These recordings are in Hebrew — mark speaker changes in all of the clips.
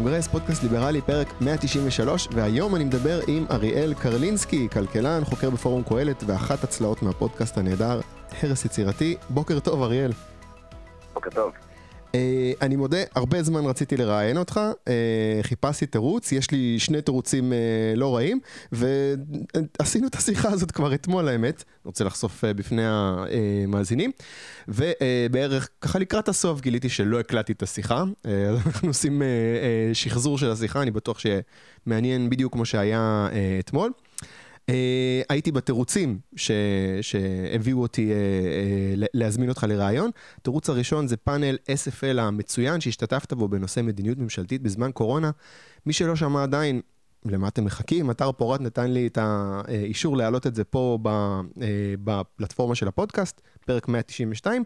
Speaker 1: בקונגרס, פודקאסט ליברלי, פרק 193, והיום אני מדבר עם אריאל קרלינסקי, כלכלן, חוקר בפורום קהלת, ואחת הצלעות מהפודקאסט הנהדר, הרס יצירתי. בוקר טוב, אריאל.
Speaker 2: בוקר טוב.
Speaker 1: Uh, אני מודה, הרבה זמן רציתי לראיין אותך, uh, חיפשתי תירוץ, יש לי שני תירוצים uh, לא רעים, ועשינו את השיחה הזאת כבר אתמול האמת, רוצה לחשוף בפני המאזינים, ובערך ככה לקראת הסוף גיליתי שלא הקלטתי את השיחה, אנחנו עושים שחזור של השיחה, אני בטוח שמעניין בדיוק כמו שהיה אתמול. Uh, הייתי בתירוצים שהביאו אותי uh, uh, להזמין אותך לראיון. התירוץ הראשון זה פאנל SFL המצוין שהשתתפת בו בנושא מדיניות ממשלתית בזמן קורונה. מי שלא שמע עדיין, למה אתם מחכים? אתר פורת נתן לי את האישור להעלות את זה פה בפלטפורמה של הפודקאסט, פרק 192.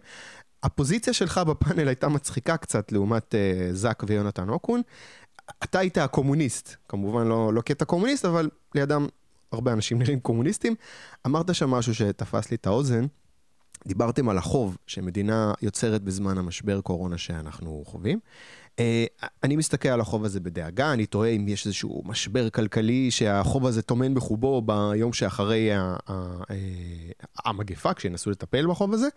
Speaker 1: הפוזיציה שלך בפאנל הייתה מצחיקה קצת לעומת זאק ויונתן אוקון. אתה היית הקומוניסט, כמובן לא, לא קטע קומוניסט, אבל לידם הרבה אנשים נראים קומוניסטים. אמרת שם משהו שתפס לי את האוזן. דיברתם על החוב שמדינה יוצרת בזמן המשבר קורונה שאנחנו חווים. Uh, אני מסתכל על החוב הזה בדאגה, אני תוהה אם יש איזשהו משבר כלכלי שהחוב הזה טומן בחובו ביום שאחרי המגפה, כשינסו לטפל בחוב הזה.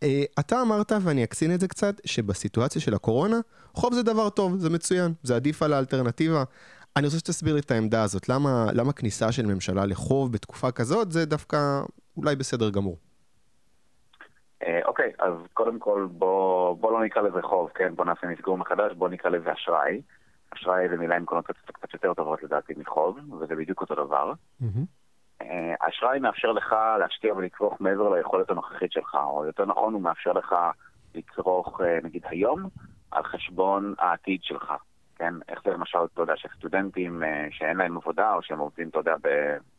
Speaker 1: Uh, אתה אמרת, ואני אקצין את זה קצת, שבסיטואציה של הקורונה, חוב זה דבר טוב, זה מצוין, זה עדיף על האלטרנטיבה. אני רוצה שתסביר לי את העמדה הזאת, למה, למה כניסה של ממשלה לחוב בתקופה כזאת זה דווקא אולי בסדר גמור.
Speaker 2: אוקיי, אז קודם כל בוא, בוא לא נקרא לזה חוב, כן? בוא נעשה מסגור מחדש, בוא נקרא לזה אשראי. אשראי זה מילה עם קונוטציות קצת יותר טובות לדעתי מחוב, וזה בדיוק אותו דבר. Mm-hmm. אשראי מאפשר לך להשקיע ולצרוך מעבר ליכולת הנוכחית שלך, או יותר נכון, הוא מאפשר לך לצרוך נגיד היום על חשבון העתיד שלך. כן? איך זה למשל, אתה יודע, שסטודנטים אה, שאין להם עבודה, או שהם עובדים, אתה יודע,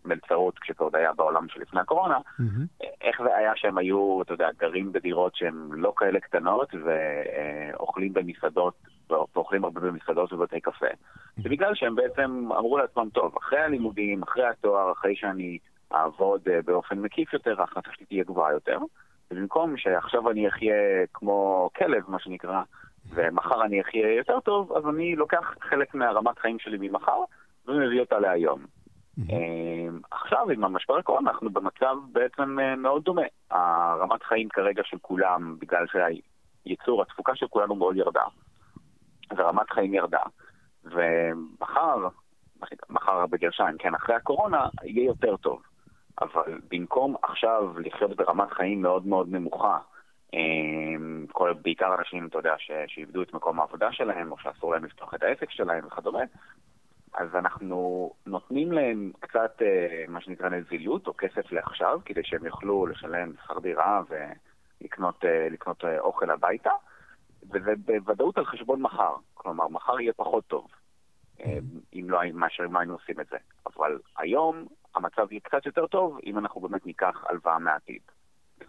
Speaker 2: במלצרות, כשזה עוד היה בעולם שלפני הקורונה, mm-hmm. איך זה היה שהם היו, אתה יודע, גרים בדירות שהן לא כאלה קטנות, ואוכלים במסעדות, ואוכלים הרבה במסעדות ובתי קפה. זה בגלל שהם בעצם אמרו לעצמם, טוב, אחרי הלימודים, אחרי התואר, אחרי שאני אעבוד אה, באופן מקיף יותר, ההכנסה שלי תהיה גבוהה יותר. ובמקום שעכשיו אני אחיה כמו כלב, מה שנקרא, ומחר אני אחיה יותר טוב, אז אני לוקח חלק מהרמת חיים שלי ממחר ומביא אותה להיום. אמ, עכשיו, עם המשבר הקורונה, אנחנו במצב בעצם אה, מאוד דומה. הרמת חיים כרגע של כולם, בגלל שהייצור, התפוקה של כולנו מאוד ירדה, ורמת חיים ירדה, ומחר, מחר בגרשיים, כן, אחרי הקורונה, יהיה יותר טוב. אבל במקום עכשיו לחיות ברמת חיים מאוד מאוד נמוכה, כל, בעיקר אנשים, אתה יודע, שאיבדו את מקום העבודה שלהם, או שאסור להם לפתוח את העסק שלהם וכדומה, אז אנחנו נותנים להם קצת, אה, מה שנקרא נזילות, או כסף לעכשיו, כדי שהם יוכלו לשלם שכר דירה ולקנות אה, אה, אוכל הביתה, וזה בוודאות על חשבון מחר. כלומר, מחר יהיה פחות טוב, אם לא, מאשר אם היינו עושים את זה. אבל היום המצב יהיה קצת יותר טוב, אם אנחנו באמת ניקח הלוואה מהעתיד.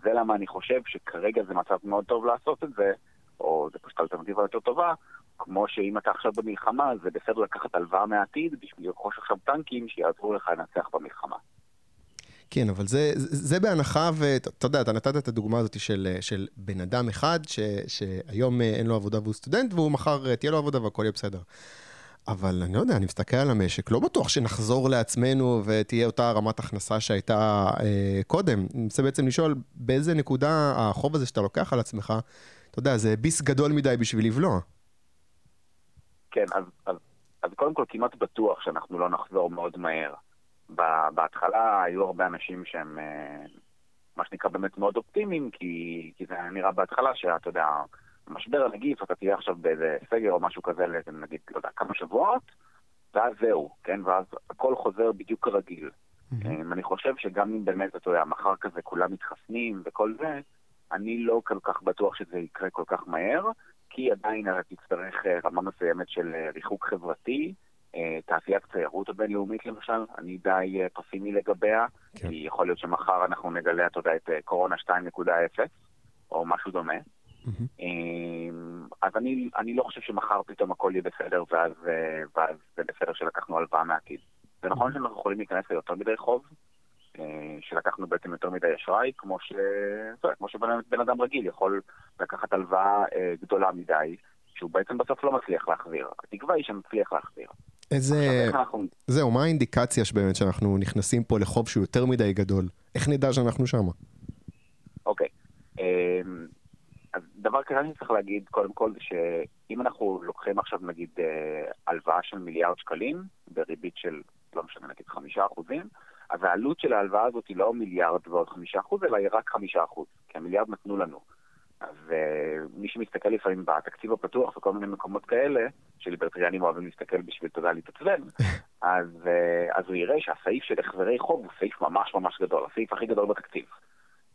Speaker 2: זה למה אני חושב שכרגע זה מצב מאוד טוב לעשות את זה, או זה פשוט אלטרנטיבה יותר טובה, כמו שאם אתה עכשיו במלחמה, זה בסדר לקחת הלוואה מהעתיד בשביל לרכוש עכשיו טנקים שיעזרו לך לנצח במלחמה.
Speaker 1: כן, אבל זה, זה, בהנחה, ואתה יודע, אתה נתת את הדוגמה הזאת של, של בן אדם אחד, ש, שהיום אין לו עבודה והוא סטודנט, והוא מחר תהיה לו עבודה והכל יהיה בסדר. אבל אני לא יודע, אני מסתכל על המשק, לא בטוח שנחזור לעצמנו ותהיה אותה רמת הכנסה שהייתה אה, קודם. אני רוצה בעצם לשאול, באיזה נקודה החוב הזה שאתה לוקח על עצמך, אתה יודע, זה ביס גדול מדי בשביל לבלוע.
Speaker 2: כן, אז, אז, אז קודם כל כמעט בטוח שאנחנו לא נחזור מאוד מהר. בהתחלה היו הרבה אנשים שהם, אה, מה שנקרא, באמת מאוד אופטימיים, כי, כי זה נראה בהתחלה שאתה יודע... משבר הנגיף, אתה תהיה עכשיו באיזה סגר או משהו כזה, נגיד, לא יודע, כמה שבועות, ואז זהו, כן? ואז הכל חוזר בדיוק כרגיל. Mm-hmm. אני חושב שגם אם באמת, אתה יודע, מחר כזה כולם מתחסנים וכל זה, אני לא כל כך בטוח שזה יקרה כל כך מהר, כי עדיין תצטרך אה, רמה מסוימת של אה, ריחוק חברתי. תעשיית התיירות הבינלאומית למשל, אני די פסימי לגביה, כן. כי יכול להיות שמחר אנחנו נגלה, אתה יודע, את קורונה 2.0, או משהו דומה. Mm-hmm. אז אני, אני לא חושב שמחר פתאום הכל יהיה בסדר, ואז, אה, ואז זה בסדר שלקחנו הלוואה מהעתיד. זה נכון mm-hmm. שאנחנו יכולים להיכנס ליותר מדי חוב, אה, שלקחנו בעצם יותר מדי אשראי, כמו, ש... כמו שבן אדם רגיל יכול לקחת הלוואה גדולה מדי, שהוא בעצם בסוף לא מצליח להחזיר. התקווה היא שנצליח להחזיר.
Speaker 1: איזה... אנחנו... זהו, מה האינדיקציה שבאמת שאנחנו נכנסים פה לחוב שהוא יותר מדי גדול? איך נדע שאנחנו שמה?
Speaker 2: אוקיי. אמ, אז דבר כזה אני צריך להגיד, קודם כל, שאם אנחנו לוקחים עכשיו נגיד אה, הלוואה של מיליארד שקלים, בריבית של, לא משנה, נגיד חמישה אחוזים, אז העלות של ההלוואה הזאת היא לא מיליארד ועוד חמישה אחוז, אלא היא רק חמישה אחוז, כי המיליארד נתנו לנו. אז uh, מי שמסתכל לפעמים בתקציב הפתוח וכל מיני מקומות כאלה, שליברטריאנים אוהבים להסתכל בשביל, תודה, להתעצבן, אז, uh, אז הוא יראה שהסעיף של החזרי חוב הוא סעיף ממש ממש גדול, הסעיף הכי גדול בתקציב.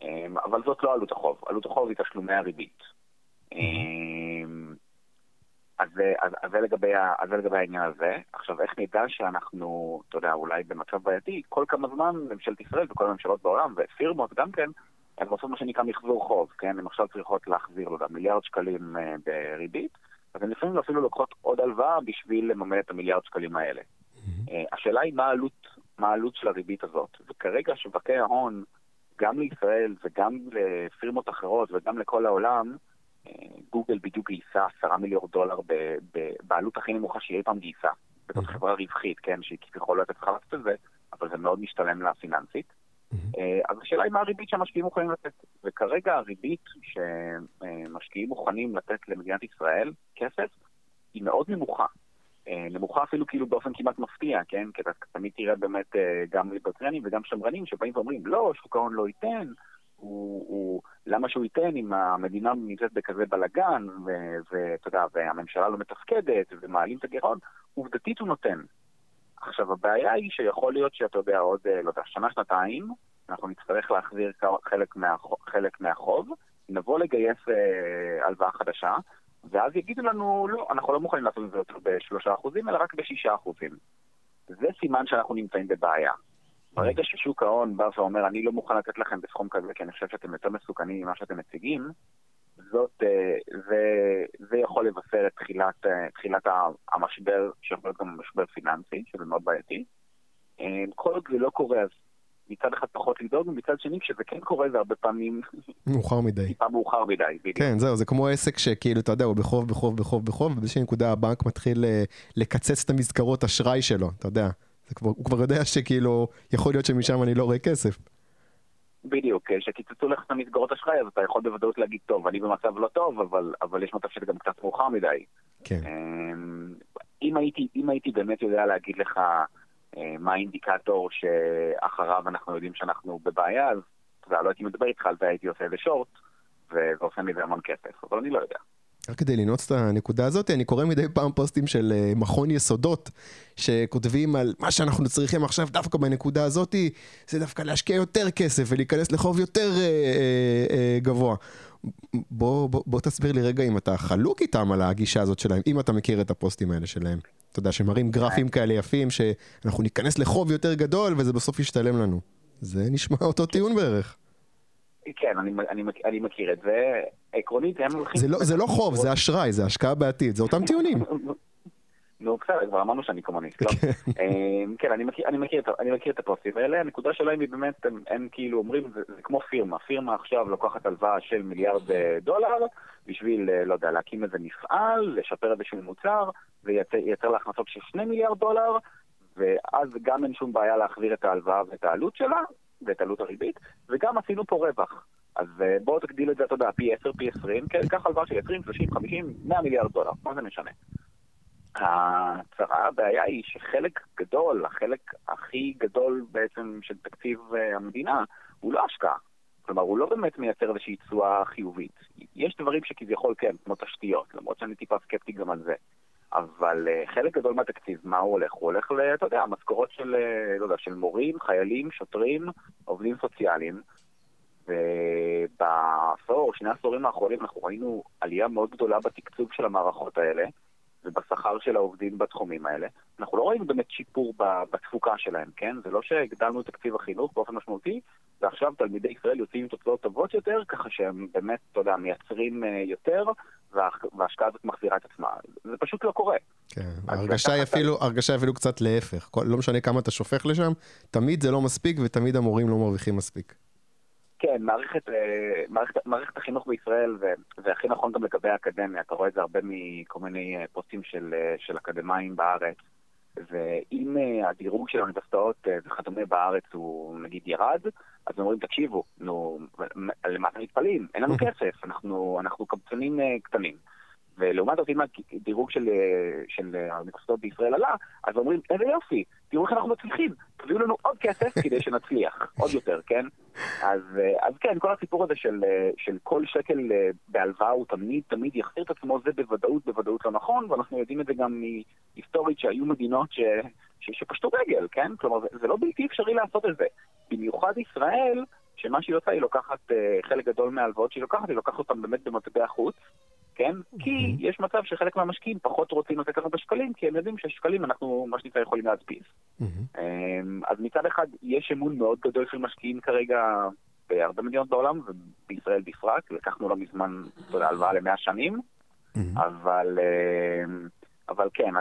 Speaker 2: Um, אבל זאת לא עלות החוב, עלות החוב היא תשלומי הריבית. Um, אז, זה לגבי, לגבי העניין הזה. עכשיו, איך נדע שאנחנו, אתה יודע, אולי במצב בעייתי, כל כמה זמן ממשלת ישראל וכל הממשלות בעולם, ופירמות גם כן, הן עושות מה שנקרא מחזור חוב, כן? הן עכשיו צריכות להחזיר, לא יודע, מיליארד שקלים uh, בריבית, אז הן לפעמים אפילו לוקחות עוד הלוואה בשביל לממן את המיליארד שקלים האלה. Uh, השאלה היא מה העלות, מה העלות של הריבית הזאת. וכרגע שווקי ההון, גם לישראל וגם לפירמות אחרות וגם לכל העולם, uh, גוגל בדיוק גייסה עשרה מיליארד דולר בעלות הכי נמוכה שהיא אי פעם גייסה. זאת mm-hmm. חברה רווחית, כן, שהיא כביכול לא הייתה צריכה לעשות את זה, אבל זה מאוד משתלם לה פיננסית. אה, אז השאלה היא מה הריבית שהמשקיעים מוכנים לתת. וכרגע הריבית שמשקיעים מוכנים לתת למדינת ישראל, כסף, היא מאוד נמוכה. אה, נמוכה אפילו כאילו באופן כמעט מפתיע, כן? כי אתה תמיד תראה באמת אה, גם ליברטריאנים וגם שמרנים שבאים ואומרים, לא, שוק ההון לא ייתן, הוא, הוא, למה שהוא ייתן אם המדינה נמצאת בכזה בלאגן, ואתה יודע, והממשלה לא מתפקדת, ומעלים את הגירעון, עובדתית הוא נותן. עכשיו, הבעיה היא שיכול להיות שאתה יודע, עוד, אה, לא יודע, שנה-שנתיים, אנחנו נצטרך להחזיר חלק, מהחוב, חלק מהחוב, נבוא לגייס אה, הלוואה חדשה, ואז יגידו לנו, לא, אנחנו לא מוכנים לעשות את זה יותר בשלושה אחוזים, אלא רק בשישה אחוזים. זה סימן שאנחנו נמצאים בבעיה. ברגע ששוק ההון בא ואומר, אני לא מוכן לתת לכם בסכום כזה, כי אני חושב שאתם יותר מסוכנים ממה שאתם מציגים, זאת, אה, זה, זה יכול לבשר את תחילת, אה, תחילת המשבר, שיכול להיות גם משבר פיננסי, שזה מאוד בעייתי. אה, כל עוד זה לא קורה, אז מצד אחד פחות לדאוג, ומצד שני, כשזה כן קורה, זה הרבה פעמים...
Speaker 1: מאוחר מדי.
Speaker 2: טיפה מאוחר מדי,
Speaker 1: בדיוק. כן, זהו, זה כמו עסק שכאילו, אתה יודע, הוא בחוב, בחוב, בחוב, בחוב, ובאיזושהי נקודה הבנק מתחיל לקצץ את המסגרות אשראי שלו, אתה יודע. כבר, הוא כבר יודע שכאילו, יכול להיות שמשם אני לא רואה כסף.
Speaker 2: בדיוק, כשקיצצו לך את המסגרות אשראי, אז אתה יכול בוודאות להגיד, טוב, אני במצב לא טוב, אבל, אבל יש מצב שזה גם קצת מאוחר מדי.
Speaker 1: כן. אמ,
Speaker 2: אם הייתי, אם הייתי באמת יודע להגיד לך אה, מה האינדיקטור שאחריו אנחנו יודעים שאנחנו בבעיה, אז אתה לא הייתי מדבר איתך על זה, הייתי עושה איזה שורט, ועושה מזה המון כסף, אבל אני לא יודע.
Speaker 1: רק כדי לנעוץ את הנקודה הזאת, אני קורא מדי פעם פוסטים של אה, מכון יסודות, שכותבים על מה שאנחנו צריכים עכשיו דווקא בנקודה הזאת, זה דווקא להשקיע יותר כסף ולהיכנס לחוב יותר אה, אה, אה, גבוה. בוא, בוא, בוא תסביר לי רגע אם אתה חלוק איתם על הגישה הזאת שלהם, אם אתה מכיר את הפוסטים האלה שלהם. אתה יודע, שמראים גרפים כאלה יפים, שאנחנו ניכנס לחוב יותר גדול וזה בסוף ישתלם לנו. זה נשמע אותו טיעון בערך.
Speaker 2: כן, אני, אני, אני מכיר את זה. עקרונית, הם הולכים...
Speaker 1: זה לא, זה לא חוב, זה אשראי, זה השקעה בעתיד, זה אותם טיעונים.
Speaker 2: נו, בסדר, כבר אמרנו שאני קומוניסט, לא? כן, אמ, כן אני, מכיר, אני, מכיר, אני מכיר את הפוסטים האלה, הנקודה שלהם היא באמת, הם, הם כאילו אומרים, זה, זה כמו פירמה, פירמה עכשיו לוקחת הלוואה של מיליארד אה, דולר, בשביל, אה, לא יודע, להקים איזה מפעל, לשפר איזשהו מוצר, וייצר לה הכנסות של שני מיליארד דולר, ואז גם אין שום בעיה להחזיר את ההלוואה ואת העלות שלה, ואת עלות הריבית, וגם עשינו פה רווח. אז אה, בואו תגדיל את זה, אתה יודע, פי 10, פי 20, כן, קח הלוואה של 20, 30, 50, 100 מיליארד דולר, מה זה משנה? הצרה, הבעיה היא שחלק גדול, החלק הכי גדול בעצם של תקציב אה, המדינה, הוא לא השקעה. כלומר, הוא לא באמת מייצר איזושהי תשואה חיובית. יש דברים שכביכול כן, כמו תשתיות, למרות שאני טיפה סקפטי גם על זה. אבל uh, חלק גדול מהתקציב, מה הוא הולך? הוא הולך, אתה יודע, משכורות של, uh, לא יודע, של מורים, חיילים, שוטרים, עובדים סוציאליים. ובעשור, שני העשורים האחרונים אנחנו ראינו עלייה מאוד גדולה בתקצוב של המערכות האלה ובשכר של העובדים בתחומים האלה. אנחנו לא ראינו באמת שיפור בתפוקה שלהם, כן? זה לא שהגדלנו את תקציב החינוך באופן משמעותי, ועכשיו תלמידי ישראל יוצאים עם תוצאות טובות יותר, ככה שהם באמת, אתה יודע, מייצרים אה, יותר, וההשקעה הזאת מחזירה את עצמה. זה פשוט לא קורה.
Speaker 1: כן, ההרגשה היא אפילו, הרגשה אפילו קצת להפך. לא משנה כמה אתה שופך לשם, תמיד זה לא מספיק ותמיד המורים לא מרוויחים מספיק.
Speaker 2: כן, מערכת, אה, מערכת, מערכת החינוך בישראל, וזה הכי נכון גם לגבי האקדמיה, אתה רואה את זה הרבה מכל מיני פוסטים של, של אקדמאים בארץ. ואם הדירוג של האוניברסיטאות וכדומה בארץ הוא נגיד ירד, אז אומרים, תקשיבו, נו, למה אתם מתפלאים? אין לנו כסף, אנחנו, אנחנו קבצנים קטנים. ולעומת זאת, אם הדירוג של, של האוניברסיטאות בישראל עלה, אז אומרים, איזה יופי, תראו איך אנחנו מצליחים, תביאו לנו עוד כסף כדי שנצליח, עוד יותר, כן? אז, אז כן, כל הסיפור הזה של, של כל שקל בהלוואה הוא תמיד תמיד יחזיר את עצמו, זה בוודאות, בוודאות לא נכון, ואנחנו יודעים את זה גם מהיסטורית שהיו מדינות ש, ש, שפשטו רגל, כן? כלומר, זה, זה לא בלתי אפשרי לעשות את זה. במיוחד ישראל, שמה שהיא עושה, היא לוקחת uh, חלק גדול מההלוואות שהיא לוקחת, היא לוקחת אותן באמת במטבע חוץ, כן? כי יש מצב שחלק מהמשקיעים פחות רוצים לתת לנו בשקלים, כי הם יודעים שהשקלים אנחנו, מה שנקרא, יכולים להדפיס. אמ, אז מצד אחד, יש אמון מאוד גדול של משקיעים כרגע בהרבה מדינות בעולם, ובישראל בפרט, לקחנו לא מזמן, אתה יודע, הלוואה למאה שנים, אבל, אמ, אבל כן,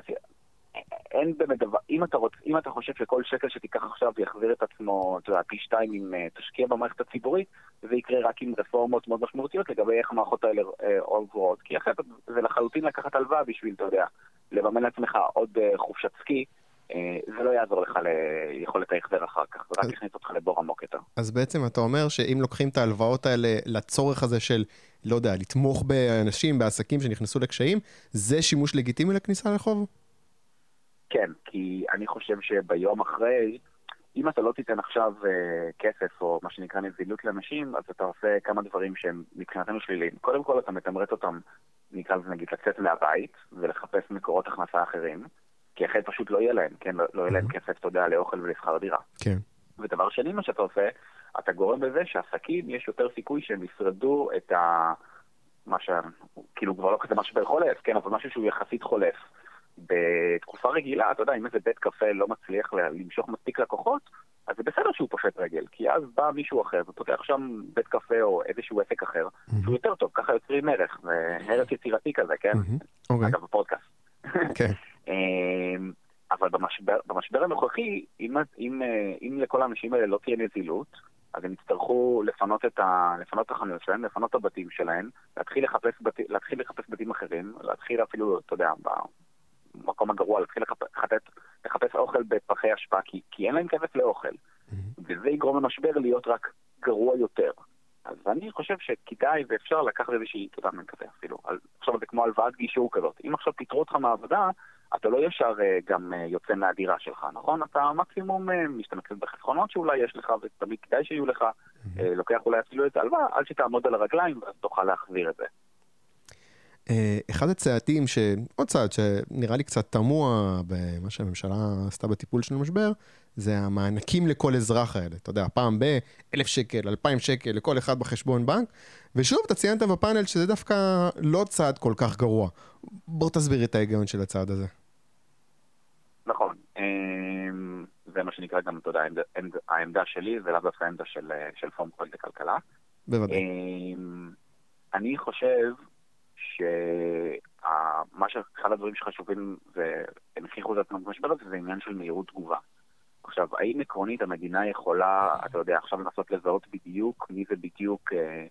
Speaker 2: אין באמת דבר, אם אתה, רוצ, אם אתה חושב שכל שקל שתיקח עכשיו יחזיר את עצמו, אתה יודע, פי שתיים אם uh, תשקיע במערכת הציבורית, זה יקרה רק עם רפורמות מאוד משמעותיות לגבי איך המערכות האלה עוברות. כי אחרת זה לחלוטין לקחת הלוואה בשביל, אתה יודע, לממן לעצמך עוד uh, חופשת סקי. זה לא יעזור לך ליכולת ההחזר אחר כך, זה רק יכניס אותך לבור עמוק יותר.
Speaker 1: אז בעצם אתה אומר שאם לוקחים את ההלוואות האלה לצורך הזה של, לא יודע, לתמוך באנשים, בעסקים שנכנסו לקשיים, זה שימוש לגיטימי לכניסה לחוב?
Speaker 2: כן, כי אני חושב שביום אחרי, אם אתה לא תיתן עכשיו uh, כסף או מה שנקרא נזילות לאנשים, אז אתה עושה כמה דברים שהם מבחינתנו שליליים. קודם כל אתה מתמרץ אותם, נקרא לזה נגיד, לצאת מהבית ולחפש מקורות הכנסה אחרים, כי אחרת פשוט לא יהיה להם, כן? לא, לא יהיה להם כסף, אתה יודע, לאוכל ולשכר דירה.
Speaker 1: כן.
Speaker 2: ודבר שני, מה שאתה עושה, אתה גורם בזה שעסקים, יש יותר סיכוי שהם ישרדו את ה... מה ש... כאילו כבר לא כזה משבר חולף, כן, אבל משהו שהוא יחסית חולף. בתקופה רגילה, אתה יודע, אם איזה בית קפה לא מצליח למשוך מספיק לקוחות, אז זה בסדר שהוא פושט רגל, כי אז בא מישהו אחר ופותח שם בית קפה או איזשהו עסק אחר. שהוא יותר טוב, ככה יוצרים ערך, ערך יצירתי כזה, כן? אגב, בפודקאסט. כן. אמ, אבל במשבר, במשבר הנוכחי, אם, אם, אם לכל האנשים האלה לא תהיה נזילות, אז הם יצטרכו לפנות את, ה, לפנות את החנויות שלהם, לפנות את הבתים שלהם, להתחיל לחפש, בת, להתחיל לחפש בתים אחרים, להתחיל אפילו, אתה יודע, המקום הגרוע, להתחיל לחפש, לחפש אוכל בפחי אשפה, כי, כי אין להם כסף לאוכל. Mm-hmm. וזה יגרום למשבר להיות רק גרוע יותר. אז אני חושב שכדאי ואפשר לקחת איזושהי, אתה יודע, כזה אפילו, עכשיו זה כמו הלוואת גישור כזאת. אם עכשיו פיטרו אותך מהעבודה, אתה לא ישר אה, גם אה, יוצא מהדירה שלך, נכון? אתה מקסימום אה, משתמש בחסכונות שאולי יש לך, ותמיד כדאי שיהיו לך, mm-hmm. לוקח אולי אפילו את ההלוואה, עד שתעמוד על הרגליים ואז תוכל להחזיר את זה.
Speaker 1: אה, אחד הצעדים, עוד צעד שנראה לי קצת תמוה במה שהממשלה עשתה בטיפול של המשבר, זה המענקים לכל אזרח האלה. אתה יודע, פעם ב-1,000 שקל, 2,000 שקל לכל אחד בחשבון בנק, ושוב, אתה ציינת בפאנל שזה דווקא לא צעד כל כך גרוע. בוא תסביר את ההיגיון של הצעד הזה.
Speaker 2: נכון. אמ, זה מה שנקרא גם, אתה יודע, העמדה שלי, ולאו דווקא העמדה של, של פורום פרויקט הכלכלה.
Speaker 1: בוודאי.
Speaker 2: אמ, אני חושב שמה שאחד הדברים שחשובים והם הכריחו את עצמם במשבר הזה זה עניין של מהירות תגובה. עכשיו, האם עקרונית המדינה יכולה, אתה יודע, עכשיו לנסות לזהות בדיוק מי זה בדיוק, אה,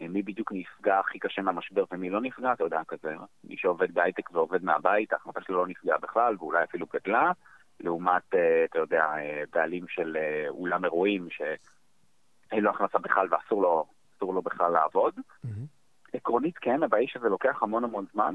Speaker 2: אה, מי בדיוק נפגע הכי קשה מהמשבר ומי לא נפגע, אתה יודע, כזה, מי שעובד בהייטק ועובד מהבית, ההחלטה שלו לא נפגעה בכלל ואולי אפילו גדלה, לעומת, אה, אתה יודע, בעלים של אולם אירועים שאין לו הכנסה בכלל ואסור לו, לו בכלל לעבוד. Mm-hmm. עקרונית כן, הבעיה היא שזה לוקח המון המון זמן,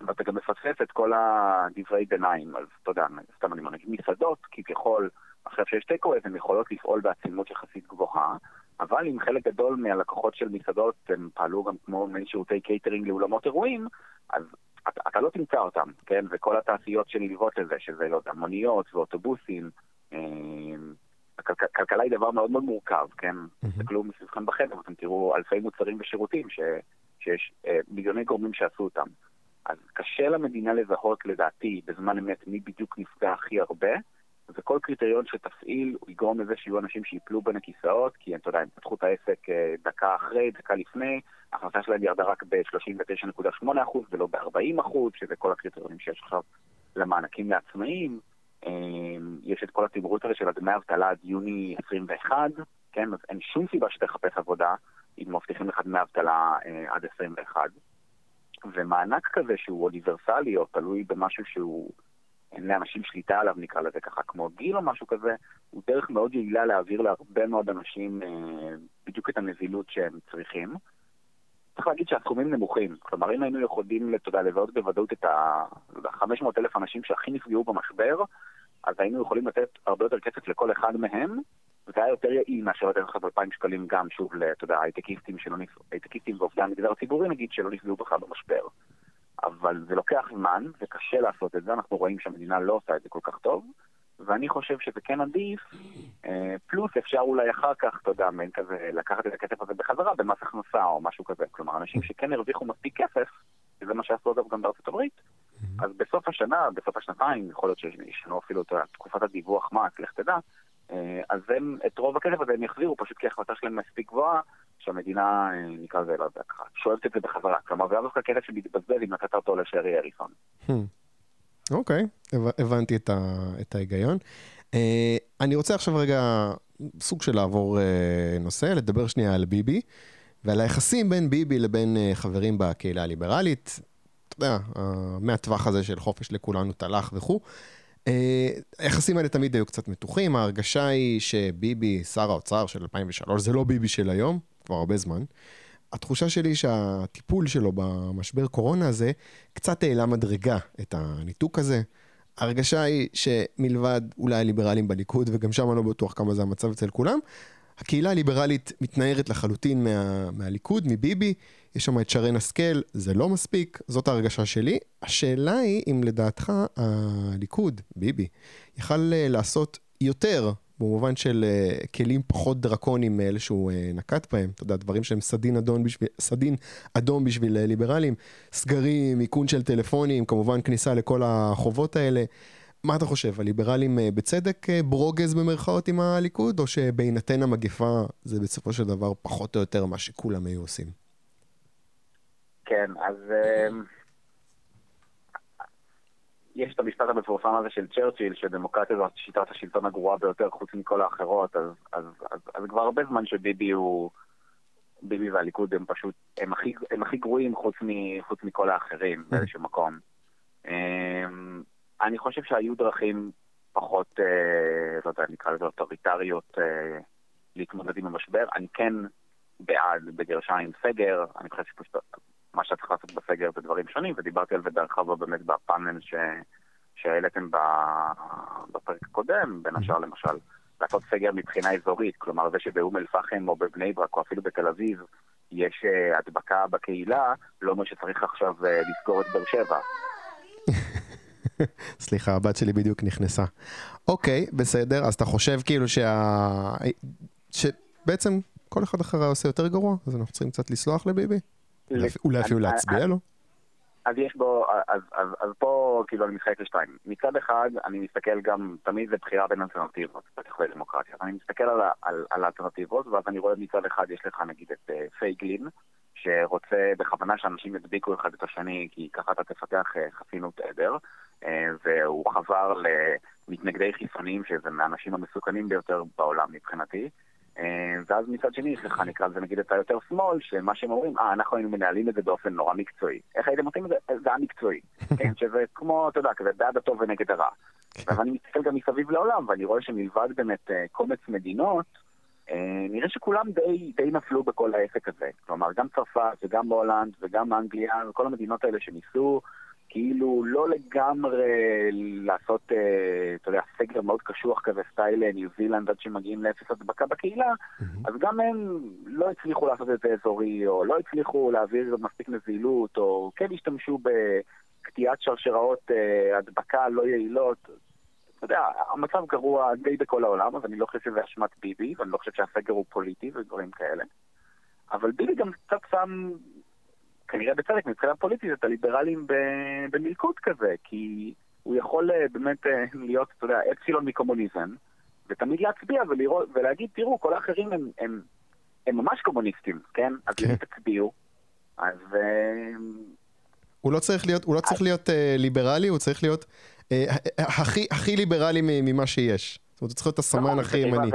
Speaker 2: ואתה גם מפספס את כל הדברי ביניים, אז אתה יודע, סתם אני מנהיג מסעדות, כביכול, עכשיו שיש טקו הן יכולות לפעול בעצימות יחסית גבוהה, אבל אם חלק גדול מהלקוחות של מסעדות הם פעלו גם כמו מעין שירותי קייטרינג לאולמות אירועים, אז אתה, אתה לא תמצא אותם, כן? וכל התעשיות שנלוות לזה, שזה, לא יודע, מוניות ואוטובוסים, אה, הכלכלה היא דבר מאוד מאוד מורכב, כן? תסתכלו מסביבכם בחדר, אתם תראו אלפי מוצרים ושירותים ש, שיש אה, מיליוני גורמים שעשו אותם. אז קשה למדינה לזהות, לדעתי, בזמן אמת, מי בדיוק נפגע הכי הרבה, וכל קריטריון שתפעיל הוא יגרום לזה שיהיו אנשים שיפלו בין הכיסאות, כי אתה יודע, הם פתחו את העסק אה, דקה אחרי, דקה לפני, ההכנסה שלהם ירדה רק ב-39.8% ולא ב-40%, שזה כל הקריטריונים שיש עכשיו למענקים לעצמאים. אמ, יש את כל התמרוץ הזה של הדמי אבטלה עד יוני 21, כן? אז אין שום סיבה שתחפש עבודה אם מבטיחים לך דמי אבטלה אה, עד 21. ומענק כזה שהוא אוניברסלי או תלוי במשהו שהוא, אין לאנשים שליטה עליו נקרא לזה ככה, כמו גיל או משהו כזה, הוא דרך מאוד יעילה להעביר להרבה מאוד אנשים אה, בדיוק את הנזילות שהם צריכים. צריך להגיד שהסכומים נמוכים. כלומר, אם היינו יכולים, אתה יודע, לזהות בוודאות את ה-500 אלף אנשים שהכי נפגעו במשבר, אז היינו יכולים לתת הרבה יותר כסף לכל אחד מהם, וזה היה יותר יעיל מאשר לתת לך 2,000 שקלים גם, שוב, אתה יודע, הייטקיסטים, נפ... ועובדי המגזר הציבורי, נגיד, שלא נפגעו בכלל במשבר. אבל זה לוקח זמן, וקשה לעשות את זה, אנחנו רואים שהמדינה לא עושה את זה כל כך טוב, ואני חושב שזה כן עדיף, אה, פלוס אפשר אולי אחר כך, אתה יודע, מעין כזה, לקחת את הכסף הזה בחזרה במס הכנסה או משהו כזה. כלומר, אנשים שכן הרוויחו מספיק כסף, וזה מה שעשו אגב גם בארצות הברית, אז בסוף השנה, בסוף השנתיים, יכול להיות שישנו אפילו את תקופת הדיווח מס, לך תדע, אה, אז הם, את רוב הכסף הזה הם יחזירו, פשוט כי ההחלטה שלהם מספיק גבוהה, שהמדינה, אה, נקרא לזה, לא יודע, ככה, שואבת את זה בחזרה. כלומר, זה לא דווקא כסף שמתבזבז אם נתת אותו לשרי אריסון.
Speaker 1: Hmm. אוקיי, הבנתי את ההיגיון. אה, אני רוצה עכשיו רגע סוג של לעבור נושא, לדבר שנייה על ביבי, ועל היחסים בין ביבי לבין חברים בקהילה הליברלית. אתה יודע, מהטווח הזה של חופש לכולנו תלך וכו'. אה, היחסים האלה תמיד היו קצת מתוחים, ההרגשה היא שביבי, שר האוצר של 2003, זה לא ביבי של היום, כבר הרבה זמן. התחושה שלי שהטיפול שלו במשבר קורונה הזה קצת העלה מדרגה את הניתוק הזה. ההרגשה היא שמלבד אולי הליברלים בליכוד, וגם שם אני לא בטוח כמה זה המצב אצל כולם, הקהילה הליברלית מתנערת לחלוטין מה, מהליכוד, מביבי, יש שם את שרן השכל, זה לא מספיק, זאת ההרגשה שלי. השאלה היא אם לדעתך הליכוד, ביבי, יכל אה, לעשות יותר במובן של uh, כלים פחות דרקוניים מאלה שהוא uh, נקט בהם, אתה יודע, דברים שהם סדין אדום בשביל, סדין אדום בשביל uh, ליברלים, סגרים, איכון של טלפונים, כמובן כניסה לכל החובות האלה. מה אתה חושב, הליברלים uh, בצדק uh, ברוגז במרכאות עם הליכוד, או שבהינתן המגפה זה בסופו של דבר פחות או יותר מה שכולם היו עושים?
Speaker 2: כן, אז אמ, יש את המשפט המפורסם הזה של צ'רצ'יל, שדמוקרטיה זו שיטת השלטון הגרועה ביותר חוץ מכל האחרות, אז, אז, אז, אז כבר הרבה זמן שביבי הוא... ביבי והליכוד הם פשוט, הם הכי, הם הכי גרועים חוץ, מ, חוץ מכל האחרים. באיזשהו מקום. אמ, אני חושב שהיו דרכים פחות, אה, לא יודע, נקרא לזה אוטוריטריות אה, להתמודד עם המשבר. אני כן בעד, בגרשיים, סגר, אני חושב שפשוט מה שאת צריכה לעשות בסגר זה דברים שונים, ודיברתי על זה בהרחבה באמת בפאנל ש... שהעליתם בפרק הקודם, בין השאר למשל, לעשות סגר מבחינה אזורית, כלומר זה שבאום אל-פחם או בבני ברק או אפילו בתל אביב יש uh, הדבקה בקהילה, לא אומר שצריך עכשיו uh, לסגור את באר שבע.
Speaker 1: סליחה, הבת שלי בדיוק נכנסה. אוקיי, בסדר, אז אתה חושב כאילו שה... שבעצם כל אחד אחרי עושה יותר גרוע, אז אנחנו צריכים קצת לסלוח לביבי? אולי אפילו להצביע לו?
Speaker 2: אז יש בו, אז, אז, אז פה כאילו אני מתחלק לשתיים. מצד אחד, אני מסתכל גם, תמיד זה בחירה בין אלטרנטיבות, בטח לדמוקרטיה. אני מסתכל על, על, על האלטרנטיבות, ואז אני רואה מצד אחד יש לך נגיד את uh, פייגלין, שרוצה בכוונה שאנשים ידביקו אחד את השני, כי ככה אתה תפתח uh, חסינות עדר, uh, והוא חבר למתנגדי חיסונים, שזה מהאנשים המסוכנים ביותר בעולם מבחינתי. אה, ואז מצד שני יש לך, נקרא לזה נגיד את היותר שמאל, שמה שהם אומרים, אה, אנחנו היינו מנהלים את זה באופן נורא מקצועי. איך הייתם עושים את זה? זה היה מקצועי. כן, שזה כמו, אתה יודע, כזה בעד הטוב ונגד הרע. אבל אני מסתכל גם מסביב לעולם, ואני רואה שמלבד באמת אה, קומץ מדינות, אה, נראה שכולם די, די נפלו בכל העסק הזה. כלומר, גם צרפת וגם הולנד וגם אנגליה, וכל המדינות האלה שניסו כאילו לא לגמרי לעשות, אה, אתה יודע, סגר מאוד קשוח כזה, סטייל אה, ניו זילנד עד שמגיעים לאפס הדבקה בקהילה, mm-hmm. אז גם הם לא הצליחו לעשות את זה אזורי, או לא הצליחו להעביר מספיק נזילות, או כן השתמשו בקטיעת שרשראות אה, הדבקה לא יעילות. אתה יודע, המצב גרוע די בכל העולם, אז אני לא חושב שזה אשמת ביבי, ואני לא חושב שהסגר הוא פוליטי ודברים כאלה. אבל ביבי גם קצת שם כנראה בצדק מבחינה פוליטית את הליברלים במלכוד כזה, כי הוא יכול אה, באמת אה, להיות, אתה יודע, אפסילון מקומוניזם, ותמיד להצביע ולראות, ולהגיד, תראו, כל האחרים הם, הם, הם ממש קומוניסטים, כן? אז כן. תצביעו, אז... אה,
Speaker 1: הוא לא צריך להיות, הוא לא צריך להיות uh, ליברלי, הוא צריך להיות uh, הכי, הכי ליברלי ממה שיש. זאת אומרת, הוא צריך להיות הסמן נכון, הכי ימני.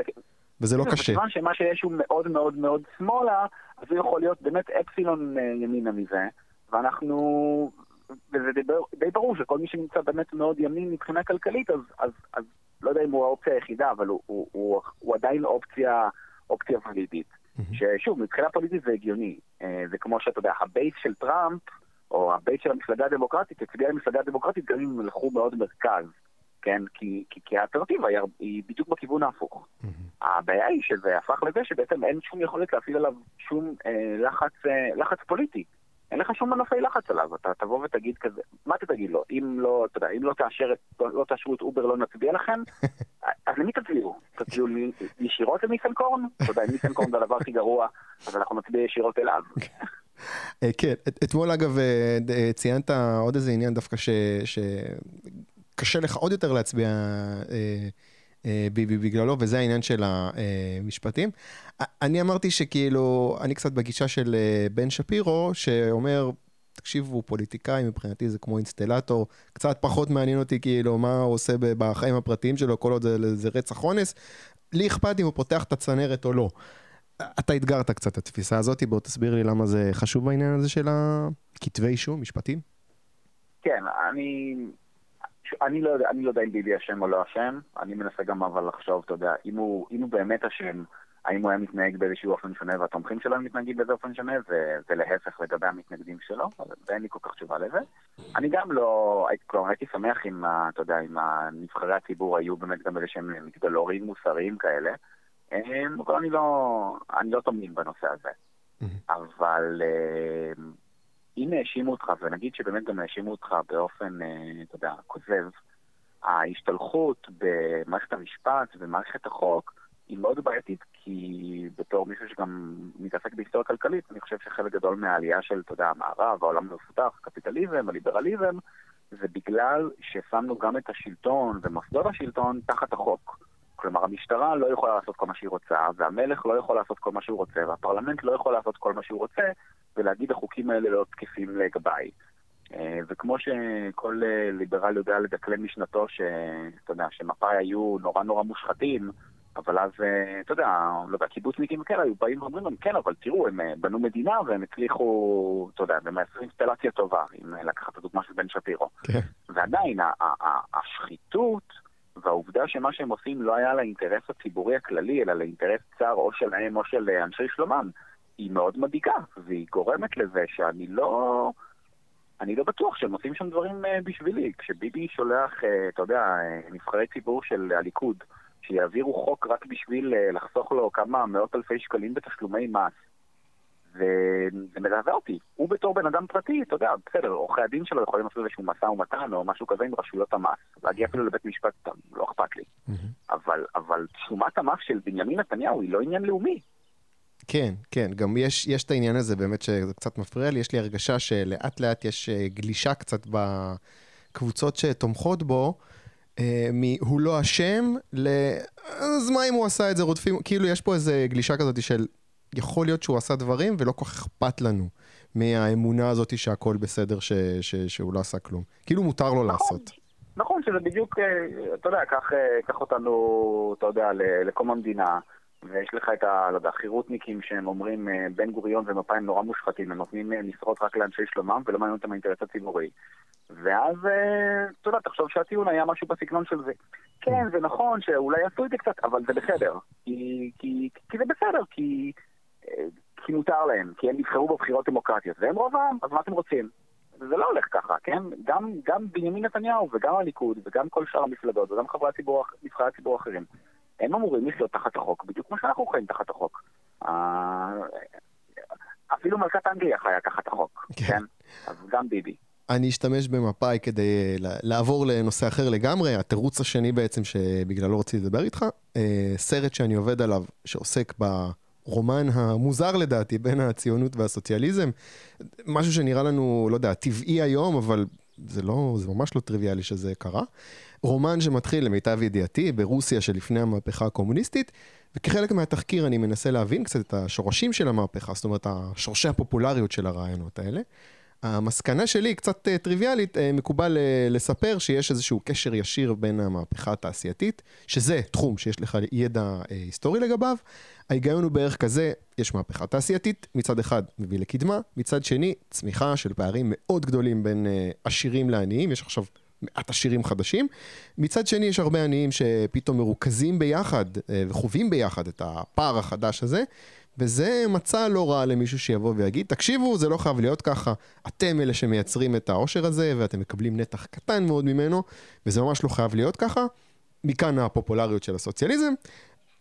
Speaker 1: וזה לא קשה.
Speaker 2: מכיוון שמה שיש הוא מאוד מאוד מאוד שמאלה, אז הוא יכול להיות באמת אפסילון ימינה מזה, ואנחנו... וזה די, די ברור שכל מי שנמצא באמת מאוד ימין מבחינה כלכלית, אז, אז, אז לא יודע אם הוא האופציה היחידה, אבל הוא, הוא, הוא, הוא עדיין אופציה, אופציה ולידית. ששוב, מבחינה פוליטית זה הגיוני. זה כמו שאתה יודע, ה base של טראמפ, או ה base של המפלגה הדמוקרטית, הצביע למפלגה הדמוקרטית גם אם הם הלכו מאוד מרכז. כן? כי, כי, כי האלטרנטיבה היא, היא בדיוק בכיוון ההפוך. Mm-hmm. הבעיה היא שזה הפך לזה שבעצם אין שום יכולת להפעיל עליו שום אה, לחץ, אה, לחץ פוליטי. אין לך שום מנופי לחץ עליו, אתה תבוא ותגיד כזה, מה אתה תגיד לו? אם לא, אתה יודע, אם לא תאשר את, לא תאשרו את אובר לא נצביע לכם, אז למי תצביעו? תצביעו ישירות לניסנקורן? אתה יודע, ניסנקורן זה הדבר הכי גרוע, אז אנחנו נצביע ישירות אליו.
Speaker 1: אה, כן, אתמול אגב אה, אה, ציינת עוד איזה עניין דווקא שקשה לך עוד יותר להצביע ביבי בגללו, וזה העניין של המשפטים. אני אמרתי שכאילו, אני קצת בגישה של בן שפירו, שאומר, תקשיבו, פוליטיקאי, מבחינתי זה כמו אינסטלטור, קצת פחות מעניין אותי כאילו מה הוא עושה בחיים הפרטיים שלו, כל עוד זה, זה רצח אונס. לי אכפת אם הוא פותח את הצנרת או לא. אתה אתגרת קצת את התפיסה הזאת, בוא תסביר לי למה זה חשוב בעניין הזה של הכתבי אישום, משפטים.
Speaker 2: כן, אני... אני לא, אני לא יודע אם ביבי אשם או לא אשם, אני מנסה גם אבל לחשוב, אתה יודע, אם הוא, אם הוא באמת אשם, האם הוא היה מתנהג באיזשהו אופן שונה והתומכים שלו מתנהגים באיזה אופן שונה, ולהפך לגבי המתנגדים שלו, ואין לי כל כך תשובה לזה. אני גם לא, כלומר, הייתי שמח אם, אתה יודע, אם נבחרי הציבור היו באמת גם איזה שהם מגדלורים מוסריים כאלה. אבל אני לא, אני לא תומין בנושא הזה. אבל אם האשימו אותך, ונגיד שבאמת גם האשימו אותך באופן, אתה יודע, כוזב, ההשתלחות במערכת המשפט ומערכת החוק היא מאוד בעייתית, כי בתור מישהו שגם מתעסק בהיסטוריה כלכלית, אני חושב שחלק גדול מהעלייה של, אתה יודע, המערב, העולם המפותח, הקפיטליזם, הליברליזם, זה בגלל ששמנו גם את השלטון ומוסדות השלטון תחת החוק. כלומר, המשטרה לא יכולה לעשות כל מה שהיא רוצה, והמלך לא יכול לעשות כל מה שהוא רוצה, והפרלמנט לא יכול לעשות כל מה שהוא רוצה, ולהגיד החוקים האלה לא תקפים לגביי. אה, וכמו שכל אה, ליברל יודע לדקלם משנתו, שאתה יודע, שמפא"י היו נורא נורא מושחתים, אבל אז, אה, אתה יודע, לא יודע, קיבוצניקים כאלה היו באים ואומרים להם, כן, אבל תראו, הם בנו מדינה והם הצליחו, אתה יודע, הם עשו אינסטלציה טובה, אם לקחת את הדוגמה של בן שפירו. כן. ועדיין, השחיתות... והעובדה שמה שהם עושים לא היה לאינטרס הציבורי הכללי, אלא לאינטרס צר או שלהם או של אנשי שלומם, היא מאוד מדאיגה, והיא גורמת לזה שאני לא... אני לא בטוח שהם עושים שם דברים uh, בשבילי. כשביבי שולח, uh, אתה יודע, נבחרי ציבור של הליכוד, שיעבירו חוק רק בשביל לחסוך לו כמה מאות אלפי שקלים בתשלומי מס, וזה מלווה אותי. הוא בתור בן אדם פרטי, אתה יודע, בסדר, עורכי הדין שלו יכולים לעשות איזשהו משא ומתן או משהו כזה עם רשויות המס, להגיע אפילו לבית משפט, לא אכפת לי. אבל, אבל תשומת המס של בנימין נתניהו היא לא עניין לאומי.
Speaker 1: כן, כן, גם יש, יש את העניין הזה באמת שזה קצת מפריע לי, יש לי הרגשה שלאט לאט יש אה, גלישה קצת בקבוצות שתומכות בו, אה, מ"הוא לא אשם" ל... אז מה אם הוא עשה את זה, רודפים, כאילו יש פה איזה גלישה כזאת של יכול להיות שהוא עשה דברים ולא כל כך אכפת לנו מהאמונה הזאת שהכל בסדר, ש, ש, שהוא לא עשה כלום. כאילו מותר לו נכון, לעשות.
Speaker 2: נכון, שזה בדיוק, אה, אתה יודע, קח, אה, קח אותנו, אתה יודע, לקום המדינה, ויש לך את ה... לא יודע, חירותניקים שהם אומרים אה, בן גוריון ומפא"י נורא מושחתים, הם נותנים משרות רק לאנשי שלומם ולא מעניין אותם האינטרס הציבורי. ואז, אתה יודע, תחשוב שהטיעון היה משהו בסגנון של זה. כן, זה נכון שאולי עשו את זה קצת, אבל זה בסדר. כי, כי, כי זה בסדר, כי... כי מותר להם, כי הם נבחרו בבחירות דמוקרטיות, והם רוב העם, אז מה אתם רוצים? זה לא הולך ככה, כן? גם, גם בנימין נתניהו וגם הליכוד וגם כל שאר המפלגות וגם חברי הציבור, נבחרי הציבור האחרים, הם אמורים לחיות תחת החוק, בדיוק כמו שאנחנו חיים תחת החוק. אה, אפילו מלכת אנגליה חיה תחת החוק, כן? כן? אז גם ביבי.
Speaker 1: אני אשתמש במפאי כדי לעבור לנושא אחר לגמרי, התירוץ השני בעצם שבגללו רציתי לדבר איתך, אה, סרט שאני עובד עליו שעוסק ב... הרומן המוזר לדעתי בין הציונות והסוציאליזם. משהו שנראה לנו, לא יודע, טבעי היום, אבל זה לא, זה ממש לא טריוויאלי שזה קרה. רומן שמתחיל, למיטב ידיעתי, ברוסיה שלפני המהפכה הקומוניסטית, וכחלק מהתחקיר אני מנסה להבין קצת את השורשים של המהפכה, זאת אומרת, שורשי הפופולריות של הרעיונות האלה. המסקנה שלי היא קצת אה, טריוויאלית, אה, מקובל אה, לספר שיש איזשהו קשר ישיר בין המהפכה התעשייתית, שזה תחום שיש לך ידע היסטורי לגביו. ההיגיון הוא בערך כזה, יש מהפכה תעשייתית, מצד אחד מביא לקדמה, מצד שני צמיחה של פערים מאוד גדולים בין עשירים לעניים, יש עכשיו מעט עשירים חדשים. מצד שני יש הרבה עניים שפתאום מרוכזים ביחד וחווים ביחד את הפער החדש הזה. וזה מצע לא רע למישהו שיבוא ויגיד, תקשיבו, זה לא חייב להיות ככה, אתם אלה שמייצרים את העושר הזה, ואתם מקבלים נתח קטן מאוד ממנו, וזה ממש לא חייב להיות ככה. מכאן הפופולריות של הסוציאליזם.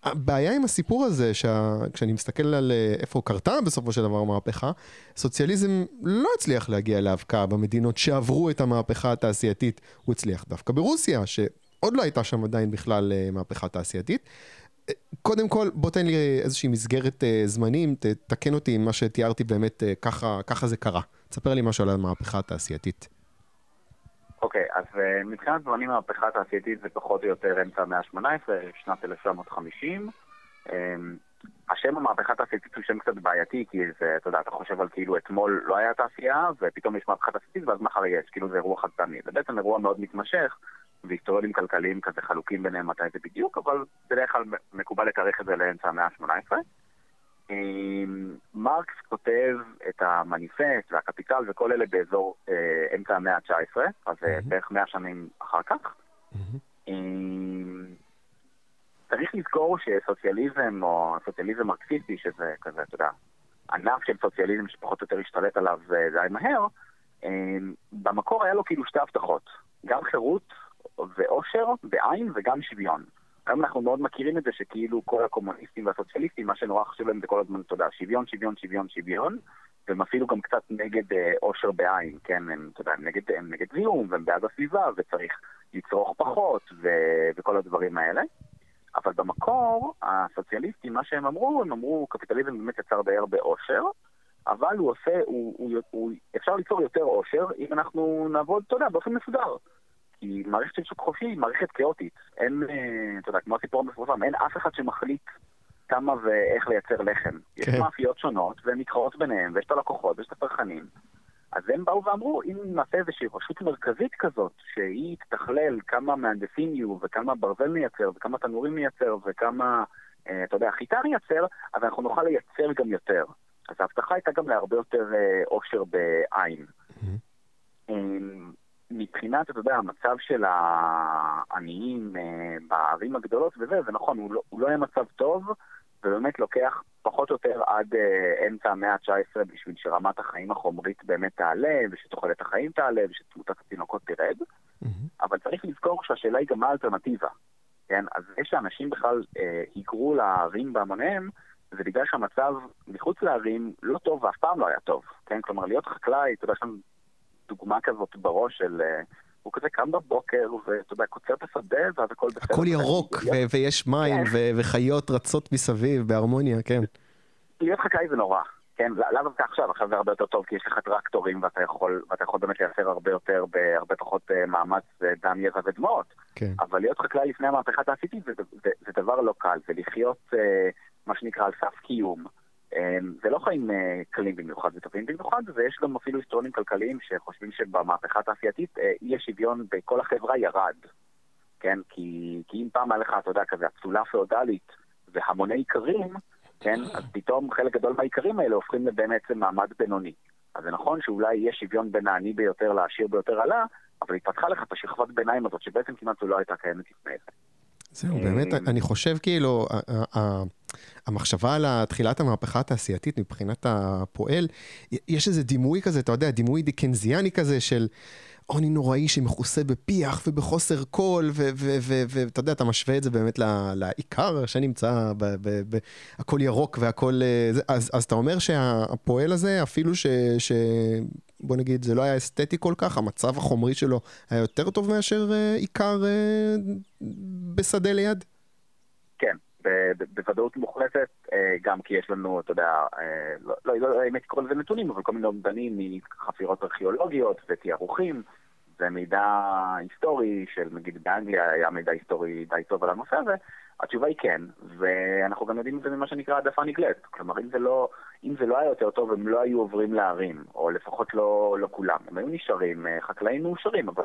Speaker 1: הבעיה עם הסיפור הזה, שכשאני מסתכל על אה, איפה קרתה בסופו של דבר המהפכה, סוציאליזם לא הצליח להגיע להבקעה במדינות שעברו את המהפכה התעשייתית, הוא הצליח דווקא ברוסיה, שעוד לא הייתה שם עדיין בכלל אה, מהפכה תעשייתית. קודם כל, בוא תן לי איזושהי מסגרת uh, זמנים, תתקן אותי אם מה שתיארתי באמת uh, ככה, ככה זה קרה. תספר לי משהו על המהפכה התעשייתית.
Speaker 2: אוקיי, okay, אז uh, מבחינת זמנים המהפכה התעשייתית זה פחות או יותר אמצע המאה ה-18, שנת 1950. Um, השם המהפכה התעשייתית הוא שם קצת בעייתי, כי זה, אתה יודע, אתה חושב על כאילו אתמול לא היה תעשייה, ופתאום יש מהפכה תעשייתית, ואז מחר יש, כאילו זה אירוע חד פעמי. זה בעצם אירוע מאוד מתמשך, והיסטוריונים כלכליים כזה חלוקים ביניהם מתי זה בדיוק, אבל בדרך כלל מקובל לתארך את זה לאמצע המאה ה-18. אמ, מרקס כותב את המניפסט והקפיטל וכל אלה באזור אה, אמצע המאה ה-19, אז mm-hmm. בערך מאה שנים אחר כך. Mm-hmm. צריך לזכור שסוציאליזם או סוציאליזם מרקסיסטי, שזה כזה, אתה יודע, ענף של סוציאליזם שפחות או יותר השתלט עליו אה, די מהר, אמ, במקור היה לו כאילו שתי הבטחות, גם חירות ואושר בעין וגם שוויון. היום אנחנו מאוד מכירים את זה שכאילו כל הקומוניסטים והסוציאליסטים, מה שנורא חשוב להם זה כל הזמן, אתה יודע, שוויון, שוויון, שוויון, שוויון, והם אפילו גם קצת נגד אה, אושר בעין, כן, הם, אתה יודע, הם נגד, הם נגד זיהום, והם בעד הסביבה, וצריך לצרוך פחות, ו, וכל הדברים האלה. אבל במקור, הסוציאליסטים, מה שהם אמרו, הם אמרו, קפיטליזם באמת יצר די הרבה אושר, אבל הוא עושה, הוא, הוא, הוא, אפשר ליצור יותר אושר אם אנחנו נעבוד, אתה יודע, באופן מסודר. כי מערכת של שוק חופשי היא מערכת כאוטית. אין, אה, אתה יודע, כמו הסיפור המפורסם, אין אף אחד שמחליט כמה ואיך לייצר לחם. כן. יש מאפיות שונות, והן מתחרות ביניהן, ויש את הלקוחות, ויש את הצרכנים. אז הם באו ואמרו, אם נעשה איזושהי רשות מרכזית כזאת, שהיא תתכלל כמה מהנדסים יהיו, וכמה ברזל נייצר, וכמה תנורים נייצר, וכמה, אה, אתה יודע, חיטה נייצר, אז אנחנו נוכל לייצר גם יותר. אז ההבטחה הייתה גם להרבה יותר אה, אושר בעין. Mm-hmm. מבחינת, אתה יודע, המצב של העניים אה, בערים הגדולות וזה, זה נכון, הוא לא, הוא לא היה מצב טוב, ובאמת לוקח פחות או יותר עד אה, אמצע המאה ה-19 בשביל שרמת החיים החומרית באמת תעלה, ושתוחלת החיים תעלה, ושתמותת התינוקות תרד. Mm-hmm. אבל צריך לזכור שהשאלה היא גם מה האלטרנטיבה. כן? אז זה שאנשים בכלל אה, היגרו לערים בהמוניהם, זה בגלל שהמצב מחוץ לערים לא טוב ואף פעם לא היה טוב. כן? כלומר, להיות חקלאי, אתה יודע, שם דוגמה כזאת בראש של... אה, הוא כזה קם בבוקר, ואתה יודע, קוצר את השדה, ואז הכל בסדר.
Speaker 1: הכל ירוק, ו- ויש מים, כן. ו- וחיות רצות מסביב, בהרמוניה, כן.
Speaker 2: להיות חקלאי זה נורא, כן? לאו דווקא עכשיו, עכשיו זה הרבה יותר טוב, כי יש לך טרקטורים, ואתה יכול, ואתה יכול באמת לייצר הרבה יותר, בהרבה פחות uh, מאמץ, דם, יזע ודמעות. כן. אבל להיות חקלאי לפני המהפכה התעשייתית זה, זה, זה, דבר לא קל, זה לחיות, uh, מה שנקרא, על סף קיום. אמ, זה לא חיים אה, קלים במיוחד וטובים במיוחד, ויש גם אפילו היסטורונים כלכליים שחושבים שבמהפכה התעשייתית אה, אי השוויון בכל החברה ירד. כן? כי, כי אם פעם היה לך, אתה יודע, כזה אצולה פאודלית והמוני איכרים, כן? אז פתאום חלק גדול מהאיכרים האלה הופכים לבאמת מעמד בינוני. אז זה נכון שאולי יש שוויון בין העני ביותר לעשיר ביותר עלה, אבל התפתחה לך את השכבת ביניים הזאת, שבעצם כמעט לא הייתה קיימת לפני זה.
Speaker 1: זהו, באמת, אמ, אני חושב כאילו, המחשבה על תחילת המהפכה התעשייתית מבחינת הפועל, יש איזה דימוי כזה, אתה יודע, דימוי דיקנזיאני כזה של עוני נוראי שמכוסה בפיח ובחוסר קול, ואתה יודע, אתה משווה את זה באמת לעיקר שנמצא, הכל ירוק והכל... אה, אז, אז אתה אומר שהפועל הזה, אפילו ש... בוא נגיד, זה לא היה אסתטי כל כך, המצב החומרי שלו היה יותר טוב מאשר אה, עיקר אה, בשדה ליד?
Speaker 2: כן, בוודאות מוחלטת, אה, גם כי יש לנו, אתה יודע, אה, לא, לא, לא אם הייתי קורא לזה נתונים, אבל כל מיני אומדנים מחפירות ארכיאולוגיות ותיארוכים. ומידע היסטורי של נגיד באנגליה היה מידע היסטורי די טוב על הנושא הזה, התשובה היא כן, ואנחנו גם יודעים את זה ממה שנקרא העדפה נגלית. כלומר, אם זה לא, אם זה לא היה יותר טוב, הם לא היו עוברים לערים, או לפחות לא, לא כולם. הם היו נשארים אה, חקלאים מאושרים, אבל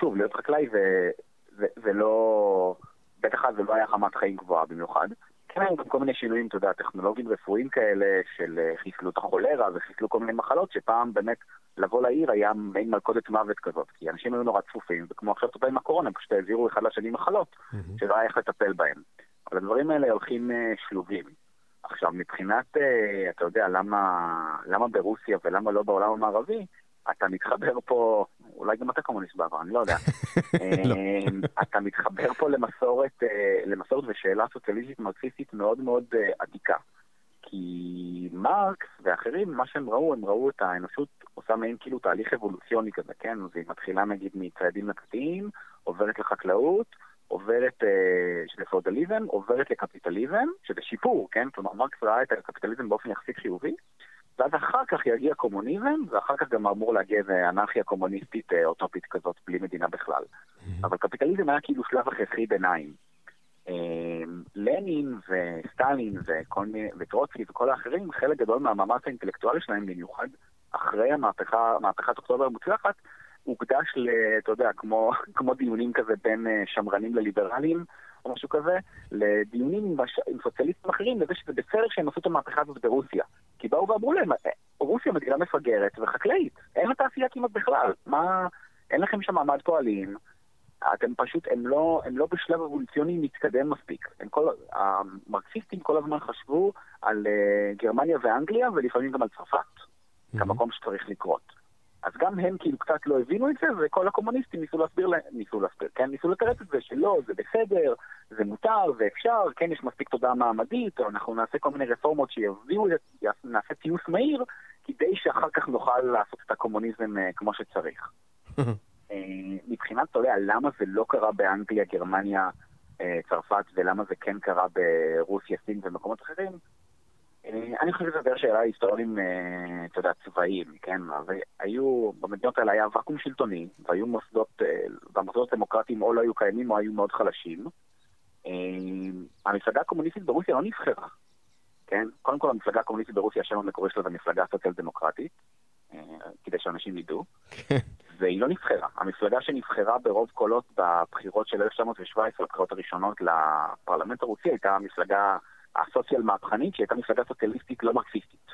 Speaker 2: שוב, להיות חקלאי זה, זה, זה לא... בטח אז זה לא היה חמת חיים גבוהה במיוחד. כן היו גם כל מיני שינויים, אתה יודע, טכנולוגיים רפואיים כאלה, של אה, חיסלו את החולרה וחיסלו כל מיני מחלות, שפעם באמת לבוא לעיר היה מעין מלכודת מוות כזאת, כי אנשים היו נורא צפופים, וכמו עכשיו אתה עם הקורונה, פשוט העבירו אחד לשני מחלות. שלא היה איך לטפל בהם. אבל הדברים האלה הולכים uh, שלובים. עכשיו, מבחינת, uh, אתה יודע, למה, למה ברוסיה ולמה לא בעולם המערבי, אתה מתחבר פה, אולי גם אתה קומוניסט בעבר, אני לא יודע. לא. אתה מתחבר פה למסורת, למסורת ושאלה סוציאליסטית מרקסיסטית מאוד מאוד עתיקה. כי מרקס ואחרים, מה שהם ראו, הם ראו את האנושות עושה מעין כאילו תהליך אבולוציוני כזה, כן? אז היא מתחילה נגיד מציידים נקטיים, עוברת לחקלאות, עוברת, אה, שזה פאודליזם, עוברת לקפיטליזם, שזה שיפור, כן? כלומר, מרקס ראה את הקפיטליזם באופן יחסית חיובי, ואז אחר כך יגיע קומוניזם, ואחר כך גם אמור להגיע איזה אנרכיה קומוניסטית אה, אוטופית כזאת, בלי מדינה בכלל. Mm-hmm. אבל קפיטליזם היה כאילו שלב הכרחי ביניים. אמ, לנין וסטלין וכל מיני, וטרוצקי וכל האחרים, חלק גדול מהמאמץ האינטלקטואלי שלהם, במיוחד אחרי המהפכה, מהפכת אוקטובר המוצלחת, הוקדש ל... אתה יודע, כמו, כמו דיונים כזה בין אה, שמרנים לליברלים, או משהו כזה, לדיונים עם. עם סוציאליסטים אחרים, לזה שזה בסדר שהם עשו את המהפכה הזאת ברוסיה. כי באו ואמרו להם, אה, רוסיה מדינה מפגרת וחקלאית, אין לה תעשייה כמעט בכלל. מה... אין לכם שם מעמד פועלים, אתם פשוט, הם לא, הם לא בשלב אבולוציוני מתקדם מספיק. הם כל, המרקסיסטים כל הזמן חשבו על uh, גרמניה ואנגליה, ולפעמים גם על צרפת, mm-hmm. כמקום שצריך לקרות. אז גם הם כאילו קצת לא הבינו את זה, וכל הקומוניסטים ניסו להסביר להם, ניסו להסביר, כן, ניסו לתרץ את זה שלא, זה בסדר, זה מותר, זה אפשר, כן, יש מספיק תודעה מעמדית, או אנחנו נעשה כל מיני רפורמות שיביאו, נעשה טיוס מהיר, כדי שאחר כך נוכל לעשות את הקומוניזם uh, כמו שצריך. אה, מבחינת, אתה יודע, למה זה לא קרה באנגליה, גרמניה, אה, צרפת, ולמה זה כן קרה ברוסיה, סין ומקומות אחרים, אה, אני חושב שזה יותר שאלה היסטוריים, אתה יודע, צבאיים, כן? והיו, במדינות האלה היה ואקום שלטוני, והיו מוסדות, והמוסדות הדמוקרטיים או לא היו קיימים או היו מאוד חלשים. המפלגה הקומוניסטית ברוסיה לא נבחרה, כן? קודם כל המפלגה הקומוניסטית ברוסיה, השם המקורי שלה זה מפלגה סוציאל דמוקרטית, כדי שאנשים ידעו. כן. והיא לא נבחרה. המפלגה שנבחרה ברוב קולות בבחירות של 1917, הבחירות הראשונות לפרלמנט הרוסי, הייתה המפלגה הסוציאל מהפכנית, שהייתה מפלגה סוציאליסטית לא מרקסיסטית.